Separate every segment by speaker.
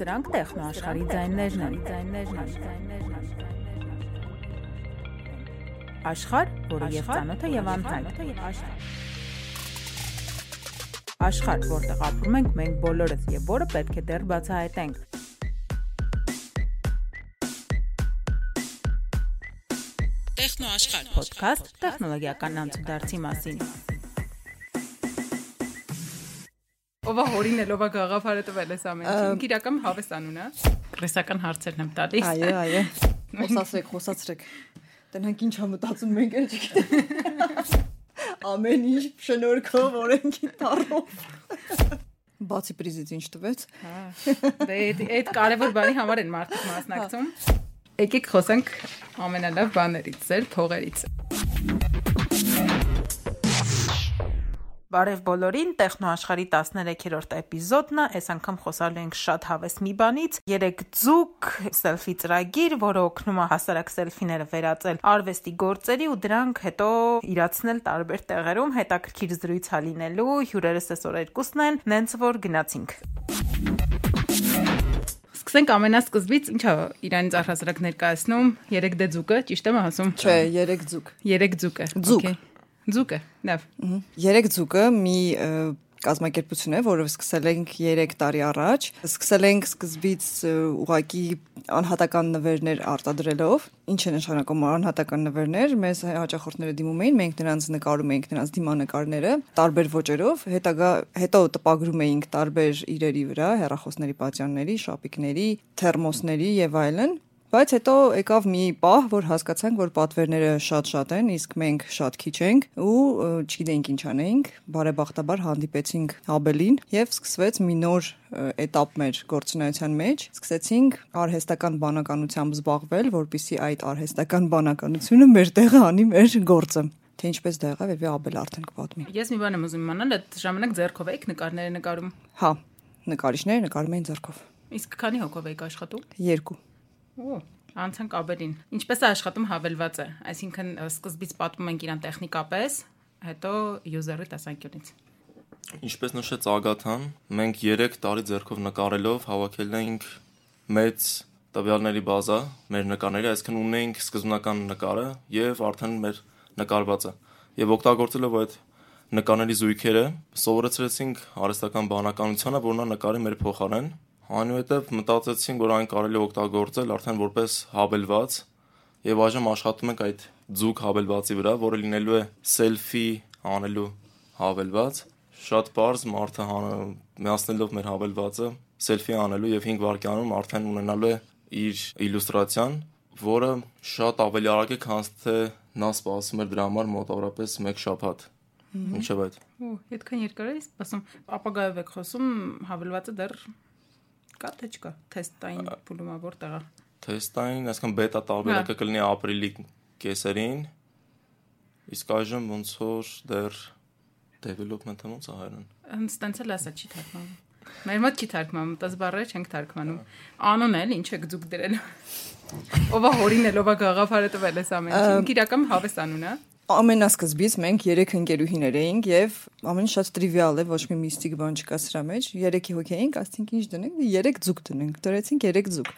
Speaker 1: Սրանք տեխնոաշխարհի ձայներն են, ձայներն են։ Աշխարհ, որը եւ ծանոթը եւ անծանոթը եւ աշխարհ։ Աշխարհ, որտեղ ապրում ենք մենք բոլորս եւ որը պետք է դեռ բացահայտենք։
Speaker 2: Տեխնոաշխարհ
Speaker 1: Podcast տեխնոլոգիական անցուդարձի մասին։
Speaker 3: Ովա հորինել, ովա գաղափարը տվել ես ամեն ինչ։ Իրական հավես անուն է։ Կրեսական հարցերն եմ տալիս։
Speaker 4: Այո, այո։ Խոսացրեք, խոսացրեք։ Տնանք ինչ ա մտածում մենք էլ չգիտեմ։ Ամեն ինչ շնորհքով օրենքի տառով։ Բացի պրիզից ինչ տվեց։
Speaker 3: Հա։ Դե այդ այդ կարևոր բանի համար են մարդիկ մասնակցում։ Եկեք խոսենք ամենալավ բաներից, ձեր փողերից։
Speaker 1: Բարև բոլորին, Տեխնոաշխարհի 13-րդ էպիզոդն է։ Այս անգամ խոսալու ենք շատ հավես մի բանից՝ երեք ձուկ սելֆի ծրագիր, որը օգնում է հասարակ սելֆիները վերածել արվեստի գործերի ու դրանք հետո իրացնել տարբեր տեղերում հետաքրքիր զրույց հալինելու։ Հյուրերս այսօր երկուսն են, նենց որ գնացինք։
Speaker 3: Սկսենք ամենասկզբից, ինչա իրանից առհասարակ ներկայացնում 3D ձուկը, ճիշտ եմ ասում։
Speaker 4: Չէ, երեք ձուկ։
Speaker 3: 3 ձուկը։
Speaker 4: Ձուկ։
Speaker 3: Okay։ Ձուկը, լավ։
Speaker 4: Երեք ձուկը մի կազմակերպություն է, որը սկսել ենք 3 տարի առաջ։ Սկսել ենք սկզբից ուղակի անհատական նվերներ արտադրելով։ Ինչ է նշանակում անհատական նվերներ։ Մեզ հաճախորդները դիմում էին, մենք նրանց նկարում էինք նրանց դիմանկարները տարբեր ոճերով, հետագա հետո տպագրում էինք տարբեր իրերի վրա, հեռախոսների պատյանների, շապիկների, թերմոսների եւ այլն։ Բայց հետո եկավ մի պահ, որ հասկացանք, որ պատվերները շատ-շատ են, իսկ մենք շատ քիչ ենք ու չգիտենք ինչ անենք։ Բարեբախտաբար հանդիպեցինք Հաբելին եւ սկսվեց մի նոր этап մեր գործունեության մեջ։ Սկսեցինք արհեստական բանականությամբ զբաղվել, որpիսի այդ արհեստական բանականությունը մեր տեղը անի մեր գործը թե ինչպես դա եղավ, երբ Աբել արդեն կպատմի։
Speaker 3: Ես մի բան եմ ուզում իմանալ, այդ ժամանակ ձեռքով էիք նկարները նկարում։
Speaker 4: Հա, նկարիչները նկարում էին ձեռքով։
Speaker 3: Իսկ քանի հոգով էիք աշխատում։
Speaker 4: 2
Speaker 3: Ու անցանք ապերին։ Ինչպես է աշխատում հավելվածը, այսինքն սկզբից պատմում ենք իրան տեխնիկապես, հետո user-ի տեսանկյունից։
Speaker 2: Ինչպես նշեց Ագաթան, մենք 3 տարի ձեռքով նկարելով հավաքել ենք մեծ տվյալների բազա, մեր նկարները, այսինքն ունենք սկզբնական նկարը եւ արդեն մեր նկարվածը։ Եվ օգտագործելով այդ նկարների զույգերը, սովորեցրեցինք արհեստական բանականությանը, որ նա նկարի մեր փոխարեն Այնուհետև մտածեցինք, որ այն կարելի է օգտագործել արդեն որպես հավելված եւ այժմ աշխատում ենք այդ ձուկ հավելվածի վրա, որը լինելու է սելֆի անելու հավելված շատ པարզ մարդը միացնելով մեր հավելվածը սելֆի անելու եւ 5 վայրկյանում արդեն ունենալու է իր իլյուստրացիան, որը շատ ավելի արագ է, քան թե նա սպասում էր դրա համար մոտավորապես 1 շաբաթ։ Ինչեւ այդ։
Speaker 3: Օ, այդքան երկար է սպասում։ Ապագայով եք խոսում, հավելվածը դեռ կա թե չկա։ Թեստային փուլումա որտեղ է։
Speaker 2: Թեստային, այսինքն բետա տարբերակը կլինի ապրիլի կեսերին։ Իսկ այժմ ոնց որ դեռ development-ը ոնց է հայերեն։
Speaker 3: Հենց տենց էլ ասա չի թարգմանում։ Մեր մոտ չի թարգմանում, տես բառերը չենք թարգմանում։ Անուն էլ ինչ եք ձուկ դրել։ Ովա հորինել, ովա գաղափարը տվել ես ամեն ինչ։ Իրական հավես անուն է։
Speaker 4: Ամենասկզբից մենք 3 ընկերուհիներ էինք եւ ամեն շատ տրիվիալ է, ոչ մի միստիկ բան չկա սրա մեջ։ 3-ի հոգի էինք, ասցինք ինչ դնենք, 3 ձուկ դնենք։ Դրեցինք 3 ձուկ։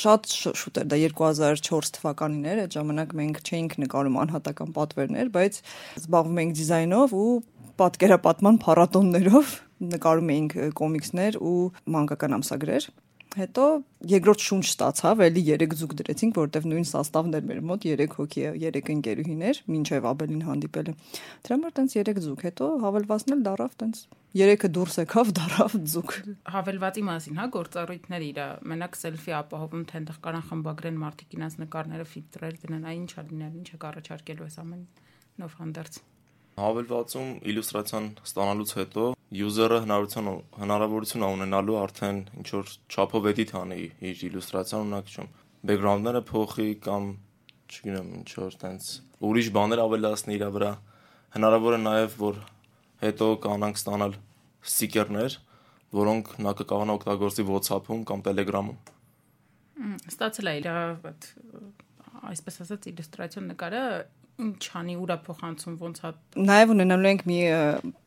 Speaker 4: Շատ շուտ էր դա 2004 թվականին էր, այդ ժամանակ մենք չէինք նկարում անհատական պատվերներ, բայց զբաղվում էինք դիզայնով ու պատկերապատման փառատոններով նկարում էինք կոմիքսներ ու մանկական ամսագրեր։ Հետո երկրորդ շունչ ստացավ, էլի 3 ձուկ դրեցինք, որովհետև նույն սաստավն էր մեր մոտ 3 հոգի, 3 ընկերուհիներ, մինչև Աբելին հանդիպելը։ Դրա համար տենց 3 ձուկ, հետո հավելվածն էլ դարավ տենց 3-ը դուրս եկավ, դարավ ձուկ։
Speaker 3: Հավելվածի մասին, հա, գործառույթները իրա, մենակ սելֆի ապահովում, թե այնտեղ կարան խմբագրեն մարդիկ իրancs նկարները ֆիլտրեր դնեն, այ ինչա լինել, ինչա կառաջարկելու այս ամեն նով հանդերձ։
Speaker 2: Հավելվածում իլյուստրացիան ստանալուց հետո user-ը հնարավորություն հնարավորություն ունենալու արդեն ինչ որ չափով edit անի իր իլյուստրացիան ունակչում background-ները փոխի կամ չգիտեմ ինչ որ տենց ուրիշ բաներ ավելացնի իր վրա հնարավոր է նաև որ հետո կանանք ստանալ sticker-ներ որոնք նա կկարողանա օգտագործի WhatsApp-ում կամ Telegram-ում
Speaker 3: Ստացել է իր այսպես ասած իլյուստրացիոն նկարը Ինչ անի ուրա փոխանցում ոնց հա
Speaker 4: Նաև ունենալու ենք մի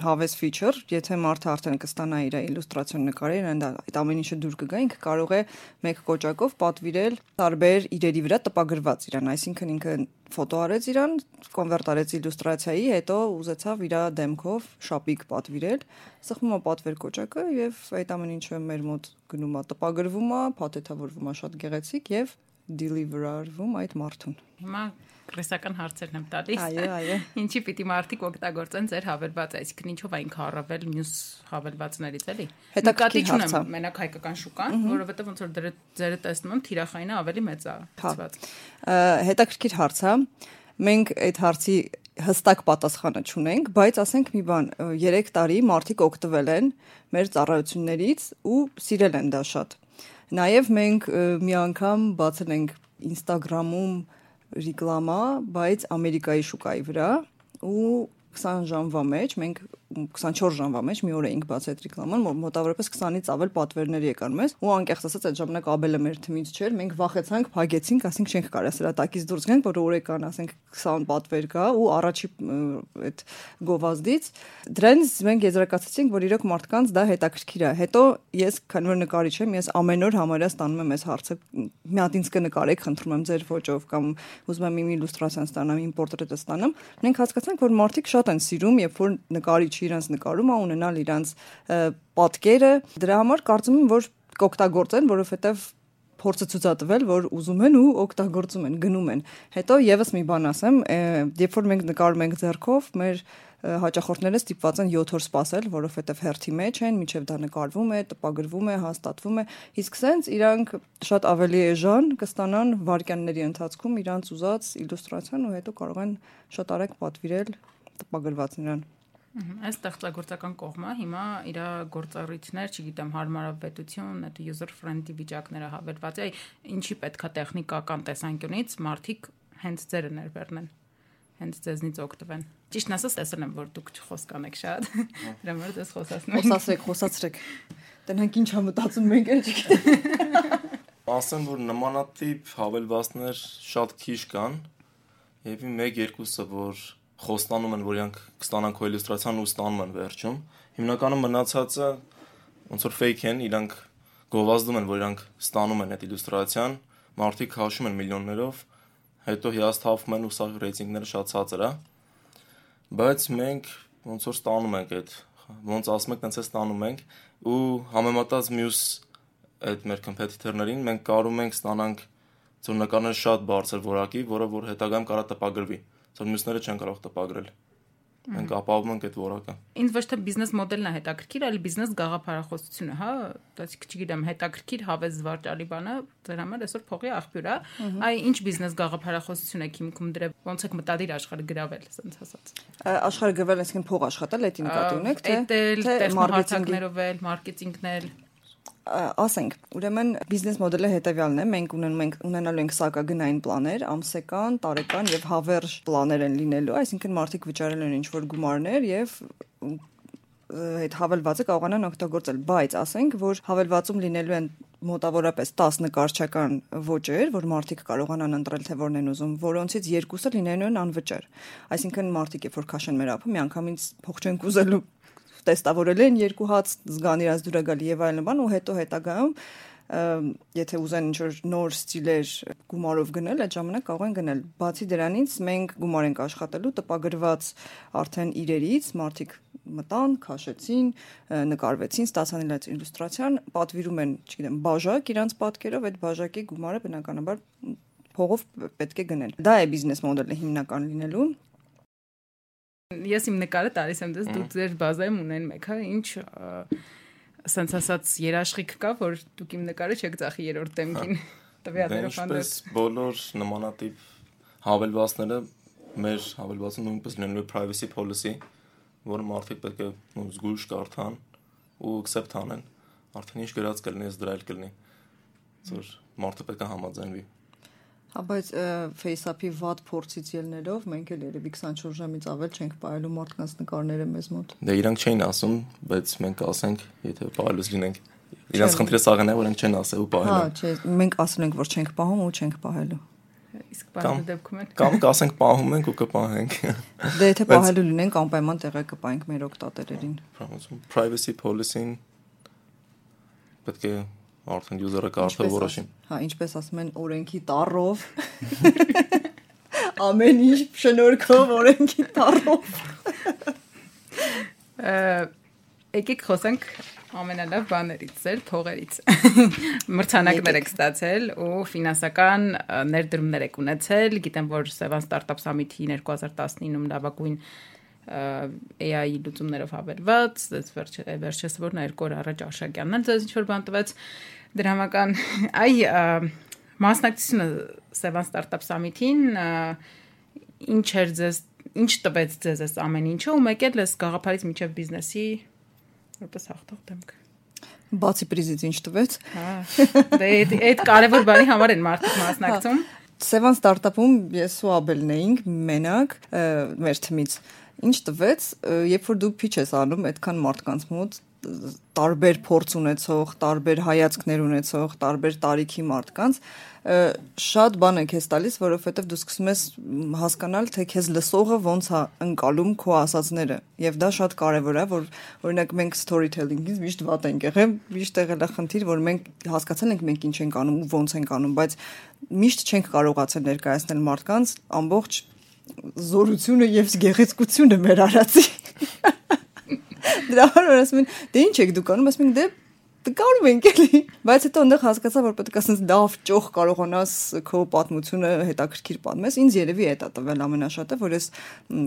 Speaker 4: հավես feature, եթե մարդը արդեն կստանա իր իլյուստրացիոն նկարերը, այնდა այդ ամեն ինչը դուր կգա, ինքը կարող է մեկ կոճակով պատվիրել տարբեր իրերի վրա տպագրված իրան, այսինքն ինքը ֆոտո արեց իրան, կոնվերտ արեց իլյուստրացիայի, հետո ուզեցավ իր դեմքով շապիկ պատվիրել, սխմում է պատվեր կոճակը եւ այդ ամեն ինչը մեր մոտ գնում է տպագրվում է, փաթեթավորվում է շատ գեղեցիկ եւ deliver արվում այդ մարդուն։
Speaker 3: հիմա քրեսական հարցերն եմ տալիս։
Speaker 4: Այո, այո։
Speaker 3: Ինչի պիտի մարդիկ օգտագործեն ձեր հավելվածը, այսինքն ինչով այն առավել մյուս հավելվածներից էլի։
Speaker 4: Հետաքրքիր հարց է։
Speaker 3: մենակ հայկական շուկան, որովհետև ոնց որ ձերը տեսնում եմ, թիրախայինը ավելի մեծ է ծված։
Speaker 4: հետաքրքիր հարց է։ Մենք այդ հարցի հստակ պատասխանը չունենք, բայց ասենք մի բան, 3 տարի մարդիկ օգտվել են մեր ծառայություններից ու սիրել են դա շատ։ Նաև մենք մի անգամ բացել ենք Instagram-ում ռեկլամա, բայց Ամերիկայի շուկայի վրա ու 20 ժամվա մեջ մենք 24 ժամվա մեջ մի օր էինք բաց այդ ռեկլաման, որ մոտավորապես 20-ից ավել պատվերներ եկան մեզ, ու անկեղծ ասած այդ ժամանակ աբելը մեր թիմից չէր, մենք վախեցանք, փագեցինք, ասենք չենք կարա սրա տակից դուրս գանք, որ օրեկան ասենք 20 պատվեր կա ու առաջի այդ գովազդից դրանից մենք եզրակացրեցինք, որ իրոք մարդկանց դա հետաքրքիր է։ Հետո ես քանի որ նկարիչ եմ, ես ամեն օր համարյա ստանում եմ այս հարցը, մի հատ ինձ կնկարեք, խնդրում եմ ձեր ոճով կամ ուզում եմ իմ իլյուստրացիան ստանամ, իմ պորտրետը ստանամ։ Մենք հասկացանք, որ մարդիկ շատ են սիրում, երբ որ նկարիչը իրանց նկարում է ունենալ իրանց ը, պատկերը։ Դրա համար կարծում եմ, որ կօգտագործեն, որովհետև փորձը ցուցատվել, որ ուզում են ու օգտագործում են, գնում են։ Հետո եւս մի բան ասեմ, երբ որ մենք նկարում ենք ձեռքով, մեր հաճախորդները ստիպված են 7 օր սպասել, որովհետև հերթի մեջ են, միջև դա նկարվում է, տպագրվում է, հաստատվում է։ Իսկ սենց իրանք շատ ավելի էժան կստանան վարքյանների ընթացքում իրանց ուզած իլյուստրացիան ու հետո կարող են շատ արագ պատվիրել տպագրված նրան։
Speaker 3: Մհմ, Այս ստեղծագործական կողմը հիմա իր գործառույթներ, չգիտեմ, հարմարավետություն, այդ user friendly վիճակները հավելված է, ինչի պետքա տեխնիկական տեսանկյունից մարդիկ հենց ձերը ներբեռնեն հենց ձեզնից օգտվեն։ Ճիշտն ասած, տեսել եմ, որ դուք խոսք անեք շատ։ Դրա համար ես խոսացնում եմ։
Speaker 4: Խոսացեք, խոսացրեք։ Տնանք ինչ ա մտածում մենք էլ չգիտեմ։
Speaker 2: Ասեմ, որ նմանատիպ հավելվածներ շատ քիչ կան, մեկ երկուսը, որ խոստանում են, որ իրանք կստանան քո իլյուստրացիան ու ստանում են վերջում։ Հիմնականում մնացածը ոնց որ fake են, իրանք գովազդում են, որ իրանք ստանում են այդ իլյուստրացիան, մարդիկ հաշում են միլիոններով, հետո հիասթափվում են ու սա ռեյտինգները շատ ցածր է։ Բայց մենք ոնց որ ստանում ենք այդ ոնց ասում եք, տենց է ստանում ենք ու համեմատած մյուս այդ մեր competitor-ներին մենք կարում ենք ստանանք ծոր նկարները շատ բարձր որակի, որը որ հետագայում կարա տպագրվի։ Ծոր մյուսները չեն կարող տպագրել։ Մենք ապահովում ենք այդ որակը։
Speaker 3: Ինձ ոչ թե բիզնես մոդելն է հետաքրքիր, այլ բիզնես գաղափարախոսությունը, հա, այսինքն չգիտեմ, հետաքրքիր հավես զվարճալի բանը, ձեր համար այսօր փողի աղբյուր է։ Այ ինչ բիզնես գաղափարախոսություն եք հիմքում դրել, ոնց եք մտադիր աշխարհը գրավել, ասենց ասած։
Speaker 4: Աշխարհը գվել, այսինքն փող աշխատել, դա նկատի ունեք, թե թե մարքեթինգի
Speaker 3: տեխնոհարցակներով էլ, մարքեթինգն էլ։
Speaker 4: Ա, ասենք, ուրեմն բիզնես մոդելը հետեւյալն է, մենք ունենում ենք ունենալու ենք սակագնային պլաներ, ամսական, տարեկան եւ հավերժ պլաներ են լինելու, այսինքն մարդիկ վճարել են ինչ-որ գումարներ եւ այդ հավելվածը կարողանան օգտագործել, բայց ասենք, որ հավելվածում լինելու են մոտավորապես 10 նկարչական ոճեր, որ մարդիկ կարողանան ընտրել թե որն են ուզում, որոնցից երկուսը լինելու են անվճար։ Այսինքն մարդիկ երբ որ քաշեն մեր ապը, միանգամից փող չեն կուզելու տեստավորել են երկու հաց զգան իրաց դուրա գալի եւ այլն բան ու հետո հետագայում եթե ուզեն ինչ-որ նոր ստիլեր գումարով գնել, այդ ժամանակ կարող են գնել։ Բացի դրանից մենք գումար ենք աշխատելու տպագրված արդեն իրերից, մարդիկ մտան, քաշեցին, նկարվեցին, ստացան իրաց իլյուստրացիան, պատվիրում են, չգիտեմ, բաժակ իրանց պատկերով, այդ բաժակի գումարը բնականաբար փողով պետք է գնել։ Դա է բիզնես մոդելը հիմնական լինելու։
Speaker 3: Ես իմ նկարը տալիս եմ դες դուք ձեր բազայում ունեն մեկ, հա, ինչ ասենց ասած երաշխիք կա, որ դուք իմ նկարը չեք ծախի երրորդ դեմքին
Speaker 2: Դե
Speaker 3: տվյալներով
Speaker 2: ինչպես բոլոր նմանատիպ հավելվածները մեր հավելվածը նույնպես լինելու է privacy policy, որը մարդիկ պետք է զգույշ կարդան ու accept անեն։ Արդեն ինչ գրած կլինի, ես դրա էլ կլինի։ Ձեր մարդը պետք է համաձայնվի։
Speaker 4: Հա, բայց FaceApp-ի վատ փորձից ելնելով մենք էլ երևի 24 ժամից ավել չենք ողելու մարդկանց նկարները մեզ մոտ։
Speaker 2: Դե իրանք չէին ասում, բայց մենք ասենք, եթե պահելուց լինենք։ Իրանց խնդիրը սաղն է, որ ենք չեն ասել ու
Speaker 4: Հա,
Speaker 2: պահել։
Speaker 4: չէ, մենք ասել ենք, որ չենք պահում ու չենք պահելու։
Speaker 3: Իսկ բարձր դեպքում են։
Speaker 2: Կամ կասենք պահում ենք ու կպահենք։
Speaker 4: Դե եթե պահելու լինենք անպայման տեղը կպայենք մեր օգտատերերին։
Speaker 2: Privacy policy-ին պետք է արդեն user-ը կարդալ որոշի։
Speaker 4: Հա, ինչպես ասում են, օրենքի տառով ամեն ինչ շնորհքով օրենքի տառով։
Speaker 3: Եկեք խոսենք ամենալավ բաներից, ձեր փողերից։ Մրցանակներ եք ստացել ու ֆինանսական ներդրումներ եք ունեցել։ Գիտեմ, որ Sevan Startup Summit-ի 2019-ում լավագույն AI լուծումներով հավելված, դες վերջը վերջես որ օր առաջ Աշակյանն էլ ձեզ ինչ որ բան տվեց դրամական այ մասնակցությունը Sevan Startup Summit-ին ինչ էր ձեզ ինչ տվեց ձեզ այս ամեն ինչը ու մեկ էլ էս գաղափարից միջև բիզնեսի որպես հաղթող դեմք
Speaker 4: բացի պրիզից ինչ տվեց
Speaker 3: հա դե այդ կարևոր բանի համար են մարդիկ մասնակցում
Speaker 4: Sevan Startup-ում ես ու Աբելն էինք մենակ մեր թիմից ինչ տվեց երբ որ դու pitch ես անում այդքան մարդկանց մոտ տարբեր փորձ ունեցող, տարբեր հայացքներ ունեցող, տարբեր տարիքի մարդկանց շատ բան է քեզ տալիս, որովհետև դու սկսում ես հասկանալ, թե քեզ լսողը ոնց է ընկալում քո ասածները։ Եվ դա շատ կարևոր է, որ օրինակ մենք storytelling-ից միշտ վատ ենք եղել, միշտ եղել է խնդիր, որ մենք հասկացել ենք մենք ինչ ենք անում ու ոնց ենք անում, բայց միշտ չենք կարողացել ներկայացնել մարդկանց ամբողջ զորությունը եւ գեղեցկությունը մեր արածի Դրա համար ասում են, դե ինչ եք դուք անում, ասում են, դե կարում ենք էլի բայց հետո այնտեղ հասկացա որ պետք է ասես դավ ճոխ կարողանաս քո պատմությունը հետաքրքիր պատմես ինձ երևի է դա տվել ամենաշատը որ ես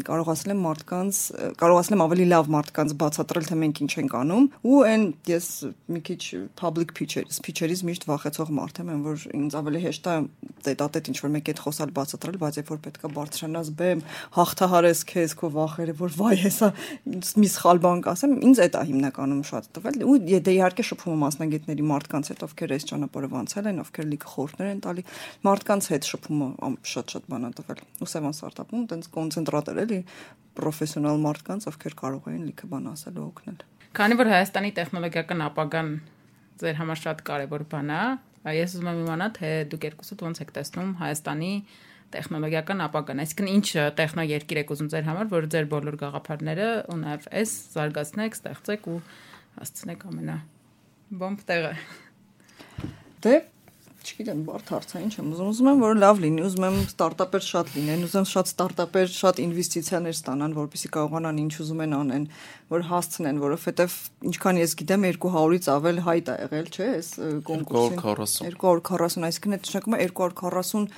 Speaker 4: կարողացել եմ մարդկանց կարողացել եմ ավելի լավ մարդկանց բացատրել թե մենք ինչ ենք անում ու այն ես մի քիչ public pitcher pitcher-ից միշտ վախեցող մարդ եմ որ ինձ ավելի հեշտ է տետատետ ինչ որ մեկ այդ խոսալ բացատրել բայց երբ որ պետքա բարձրանաս բեմ հաղթահարես քեզ քո վախերը որ վայ հեսա մի սխալ բան կասեմ ինձ է հիմնականում շատ տվել ու դե իհարկե շփ շփումը մասնագետների մարդկանց հետ, ովքեր այս ճանապարհով անցել են, ովքեր լիքը խորհուրդներ են տալի, մարդկանց հետ շփումը շատ-շատ բան է տվել։ Ու Սևան ստարտափում տենց կոնցենտրատ էր էլի պրոֆեսիոնալ մարդկանց, ովքեր կարող էին լիքը բան ասել ու օգնել։
Speaker 3: Քանի որ Հայաստանի տեխնոլոգիական ապագան ձեր համար շատ կարևոր բան է, ես ուզում եմ իմանալ, թե դուք երկուսդ ոնց եք տեսնում Հայաստանի տեխնոլոգիական ապագան, այսինքն ինչ տեխնո երկիր եք ուզում ձեր համար, որ ձեր բոլոր գաղափարները ու նաև այս զարգացնեք, ստեղծեք ու հասցնեք ամենա բոմբ տեղը։
Speaker 4: Դե չգիտեմ, բարդ հարց է, ինչ եմ ուզում, ուզում եմ, որ լավ լինի, ուզում եմ ստարտափեր շատ լինեն, ուզում եմ շատ ստարտափեր, շատ ինվեստիցիաներ ստանան, որպեսզի կարողանան ինչ ուզում են անեն, որ հասցնեն, որովհետև ինչքան ես գիտեմ 200-ից ավել հայտ է եղել, չէ՞, այս կոնկուրսին։ 240, այսինքն այդ նշանակում է 240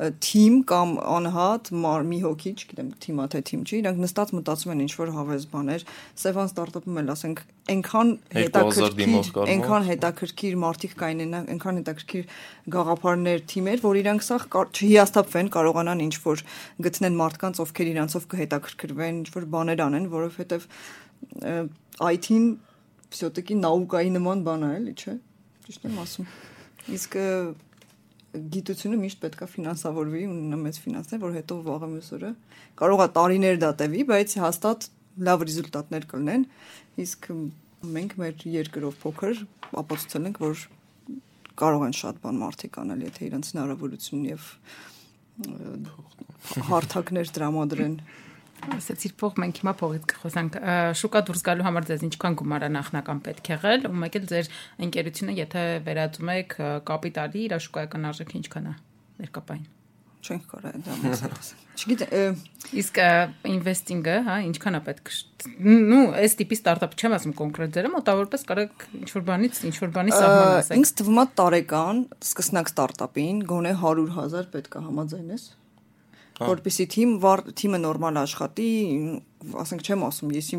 Speaker 4: թիմ կամ անհատ մի հոգի, չգիտեմ, թիմա թե թիմ չի, իրանք նստած մտածում են ինչ որ հավես բաներ։ Սևան ստարտափում էլ ասենք, այնքան հետաքրքիր, այնքան հետաքրքիր մարդիկ կային, այնքան հետաքրքիր գաղափարներ, թիմեր, որ իրանք սա չհիաստափվեն, կարողանան ինչ որ գտնեն մարդկանց, ովքեր իրանցով կհետաքրքրվեն, ինչ որ բաներ անեն, որովհետև IT-ին всё-таки նաուկայի նման բան է, էլի, չէ՞։ Ճիշտ եմ ասում։ Իսկ գիտությունը միշտ պետքա ֆինանսավորվի, ունենա մեծ ֆինանսներ, որ հետո վաղը մյուս օրը կարող է տարիներ դա տևի, բայց հաստատ լավ ռեզուլտատներ կլինեն։ Իսկ մենք մեր երկրով փոքր ապացուցել ենք, որ կարող են շատ բան մարդիկ անել, եթե իրենց հնարավորություն եւ հարթակներ տրամադրեն
Speaker 3: Ասացիր փող մենք հիմա փողից կխոսանք։ Շուկա դուրս գալու համար ձեզ ինչքան գումար նախնական պետք է եղել, ու մեկ էլ ձեր ընկերությունը, եթե վերածում եք կապիտալի, իր շուկայական արժեքը ինչքան է ներկապային։
Speaker 4: Չենք կարող դա մասնավորել։ Չգիտեմ,
Speaker 3: իսկ ինվեստինգը, հա, ինչքան է պետք։ Նու, այս տիպի ստարտափ չեմ ասում կոնկրետ ձերը, մոտավորապես կարող ինչ որ բանից, ինչ որ բանի սահման ասեք։
Speaker 4: Ինձ թվում է տարեկան սկսնակ ստարտափին գոնե 100.000 պետք է համաձայնես որպեսի թիմ թիմը նորմալ աշխատի, ասենք չեմ ասում, ես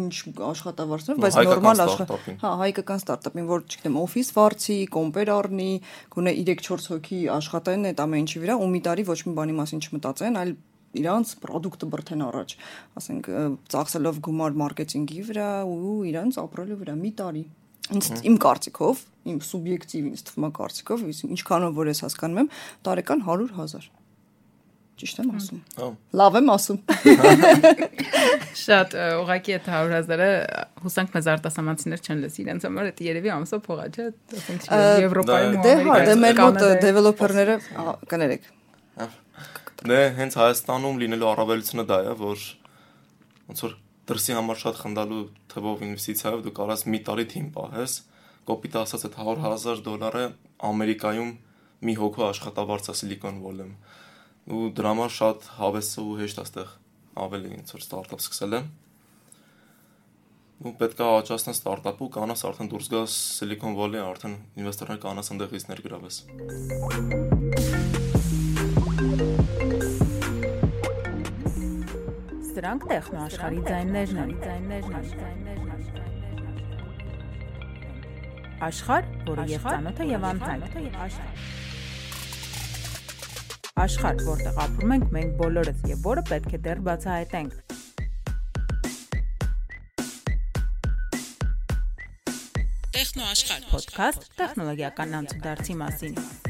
Speaker 4: ինչ աշխատավարձով, բայց նորմալ աշխատի։ Հա, հայկական ստարտափին, որ չգիտեմ, օֆիս վարձի, կոմպեր առնի, գոնե 3-4 հոգի աշխատեն այդ ամեն ինչի վրա, ու մի տարի ոչ մի բանի մասին չմտածեն, այլ իրանց product-ը բրթեն առաջ, ասենք ծախսելով գումար մարքեթինգի վրա ու իրանց ապրելու վրա մի տարի ինձ իմ կարծիքով, իմ սուբյեկտիվ ինձ թվում է կարծիքով, ինչքանով որ ես հասկանում եմ, տարեկան 100.000 Ճիշտ եմ ասում։
Speaker 2: Հա։
Speaker 4: Լավ եմ ասում։
Speaker 3: Շատ ուղղակի այդ 100.000-ը հուսանք մեզ արտասահմանցիներ չեն լսի, իրենց համար դա երևի ամսո փողա չէ, ասենք Եվրոպայում
Speaker 4: Դե հա, դե մեր մոտ դեվելոպերները կներեք։
Speaker 2: Դե հենց Հայաստանում լինելու առավելությունը դա է, որ ոնց որ դրսի համար շատ խնդալու թվով ինվեստիցիայով դու կարաս մի տարի թիմ պահես, կոպիտ ասած այդ 100.000 դոլարը Ամերիկայում մի հոգու աշխատավարձ է Silicon Valley-ում։ Ու դրա համար շատ հավես ու հեշտ է այդտեղ ավելի ոնց որ ստարտափ սկսել եմ ու պետք է աճացնես ստարտափը ու կանաս արդեն դուրս գաս Silicon Valley, արդեն ինվեստորներ կանաս այնտեղից ներգրավես։
Speaker 1: Սրանք տեխնոաշխարհի ձայներն են, ձայներն են։ Աշխարհ, որը եւ ծանոթ է եւ անհայտ։ Աշխարհ, որտեղ ապրում ենք մենք բոլորս եւ որը պետք է դեռ բացահայտենք։ Տեխնոաշխարհ, ոդքասթ տեխնոլոգիական անցուդարձի մասին։